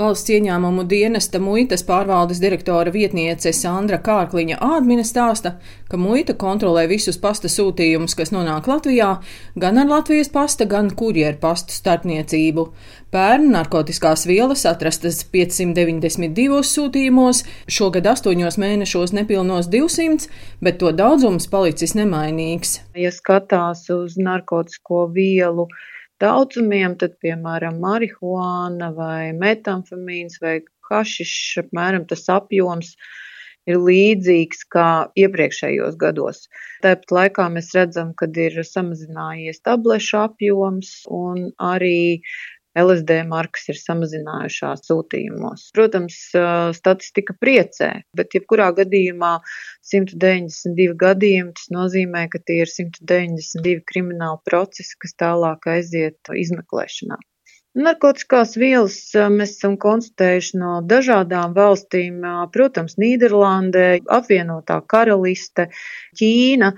Valsts ieņēmumu dienesta muitas pārvaldes direktora vietniece Sandra Kārkliņa Ādmine stāsta, ka muita kontrolē visus pasta sūtījumus, kas nonāk Latvijā, gan ar Latvijas pasta, gan kurjeru pastu starpniecību. Pērn narkotikās vielas atrastas 592 sūtījumos, šogad astoņos mēnešos nepilnos 200, bet to daudzums palicis nemainīgs. Ja skatās uz narkotisko vielu, daudzumiem, tad, piemēram, marihuāna vai metamfamīns vai hašišs, apmēram tas apjoms ir līdzīgs kā iepriekšējos gados. Tāpat laikā mēs redzam, ka ir samazinājies tablešu apjoms un arī LSD markas ir samazinājušās sūtījumos. Protams, statistika priecē, bet jebkurā gadījumā 192 gadījumi tas nozīmē, ka tie ir 192 krimināli procesi, kas tālāk aiziet izmeklēšanā. Narkotikās vielas mēs esam konstatējuši no dažādām valstīm, protams, Nīderlandē, apvienotā karaliste, Ķīna,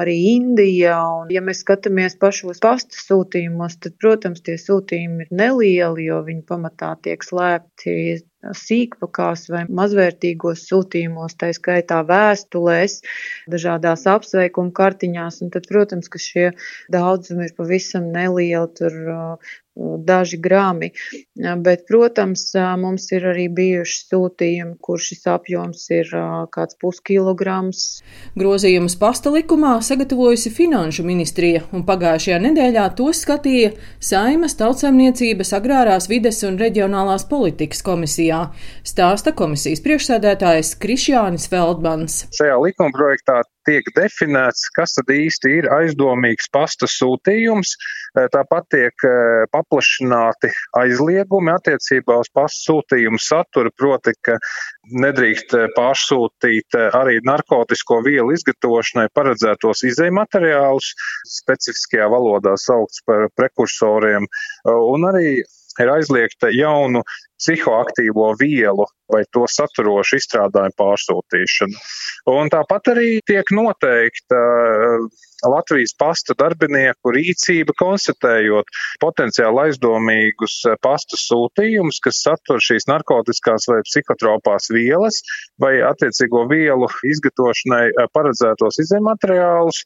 arī Indija. Un, ja mēs skatāmies pašos pasta sūtījumos, tad, protams, tie sūtījumi ir nelieli, jo viņi pamatā tiek slēpti sīkpakās vai mazvērtīgos sūtījumos, tā skaitā vēstulēs, dažādās apsveikuma kartiņās, un tad, protams, ka šie daudzumi ir pavisam nelieli, tur daži grāmi. Bet, protams, mums ir arī bijuši sūtījumi, kur šis apjoms ir kāds puskilograms. Grozījumus pasta likumā sagatavojusi Finanšu ministrija, un pagājušajā nedēļā to skatīja Saimas tautsaimniecības agrārās vides un reģionālās politikas komisijā, stāsta komisijas priekšsēdētājs Krišjānis Feldmans. Šajā likumprojektā tiek definēts, kas tad īsti ir aizdomīgs pasta sūtījums. Tāpat tiek paplašināti aizliegumi attiecībā uz pasta sūtījumu saturu, proti, ka nedrīkst pārsūtīt arī narkotisko vielu izgatavošanai paredzētos izējumateriālus, specifiskajā valodā saukts par prekursoriem, un arī ir aizliegta jaunu psihoaktīvo vielu vai to saturošu izstrādājumu pārsūtīšana. Un tāpat arī tiek noteikta Latvijas pasta darbinieku rīcība, konstatējot potenciāli aizdomīgus uh, pasta sūtījumus, kas satur šīs narkotiskās vai psihotropās vielas vai attiecīgo vielu izgatavošanai uh, paredzētos izējumateriālus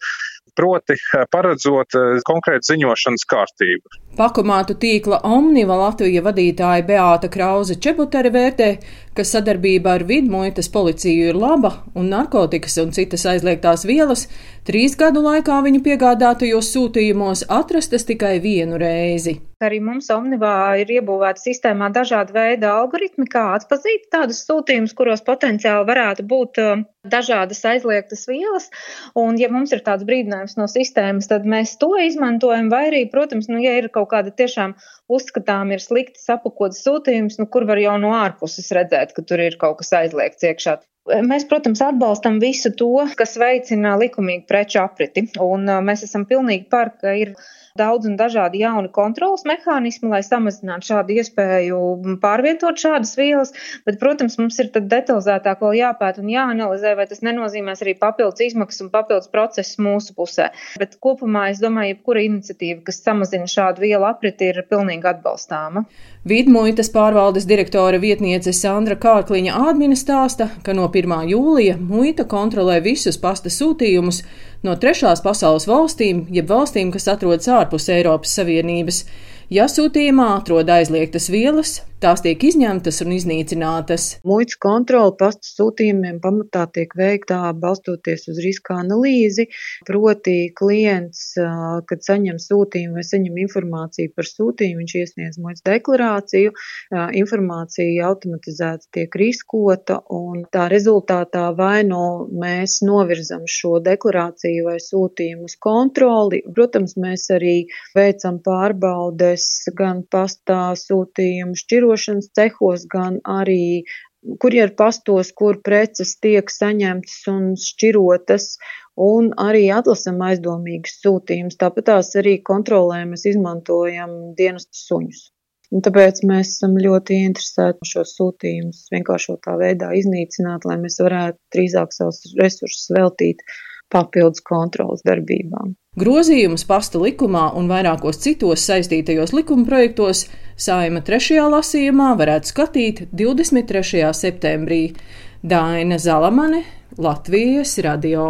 proti paredzot konkrētu ziņošanas kārtību. Pakomātu tīkla Omniva Latvija vadītāja Beāta Krauze Čebutere vērtē, ka sadarbība ar vidmuitas policiju ir laba un narkotikas un citas aizliegtās vielas trīs gadu laikā viņu piegādātajos sūtījumos atrastas tikai vienu reizi. Arī mums Omnivā ir iebūvēta sistēmā dažāda veida algoritmi, kā atpazīt tādus sūtījumus, kuros potenciāli varētu būt uh, dažādas aizliegtas vielas. Un, ja mums ir tāds brīdinājums no sistēmas, tad mēs to izmantojam, vai arī, protams, nu, ja ir kaut kāda tiešām uzskatām ir slikti sapakots sūtījums, nu, kur var jau no ārpuses redzēt, ka tur ir kaut kas aizliegts iekšā. Mēs, protams, atbalstam visu to, kas veicina likumīgu preču apriti, un uh, mēs esam pilnīgi par, ka ir daudz un dažādi jauni kontrolas mehānismi, lai samazinātu šādu iespēju pārvietot šādas vielas, bet, protams, mums ir detalizētāk vēl jāpēta un jāanalizē, vai tas nenozīmēs arī papildus izmaksas un papildus procesus mūsu pusē. Bet kopumā es domāju, jebkura iniciatīva, kas samazina šādu vielu apriti, ir pilnīgi atbalstāma. Vidmuitas pārvaldes direktora vietniece Sandra Kārkliņa Ādmina stāsta, ka no 1. jūlija muita kontrolē visus pasta sūtījumus no trešās pasaules valstīm, jeb valstīm, kas atrodas ārpus Eiropas Savienības. Ja sūtījumā atrod aizliegtas vielas, tās tiek izņemtas un iznīcinātas. Muitas kontrole pasta sūtījumiem pamatā tiek veikta balstoties uz riska analīzi, proti klients, kad saņem sūtījumu vai saņem informāciju par sūtījumu, viņš iesniedz muitas deklarāciju, informācija automatizēti tiek riskota un tā rezultātā vai no nu mēs novirzam šo deklarāciju vai sūtījumu uz kontroli. Protams, mēs arī veicam pārbaudes gan pastā sūtījumu šķirošanas cehos, gan arī kurjeru pastos, kur preces tiek saņemtas un šķirotas, un arī atlasam aizdomīgas sūtījumus. Tāpat tās arī kontrolē mēs izmantojam dienestu suņus. Un tāpēc mēs esam ļoti interesēti šos sūtījumus vienkāršotā veidā iznīcināt, lai mēs varētu drīzāk savus resursus veltīt papildus kontrolas darbībām. Grozījumus pasta likumā un vairākos citos saistītajos likuma projektos Saima trešajā lasījumā varētu skatīt 23. septembrī. Daina Zalamane, Latvijas radio.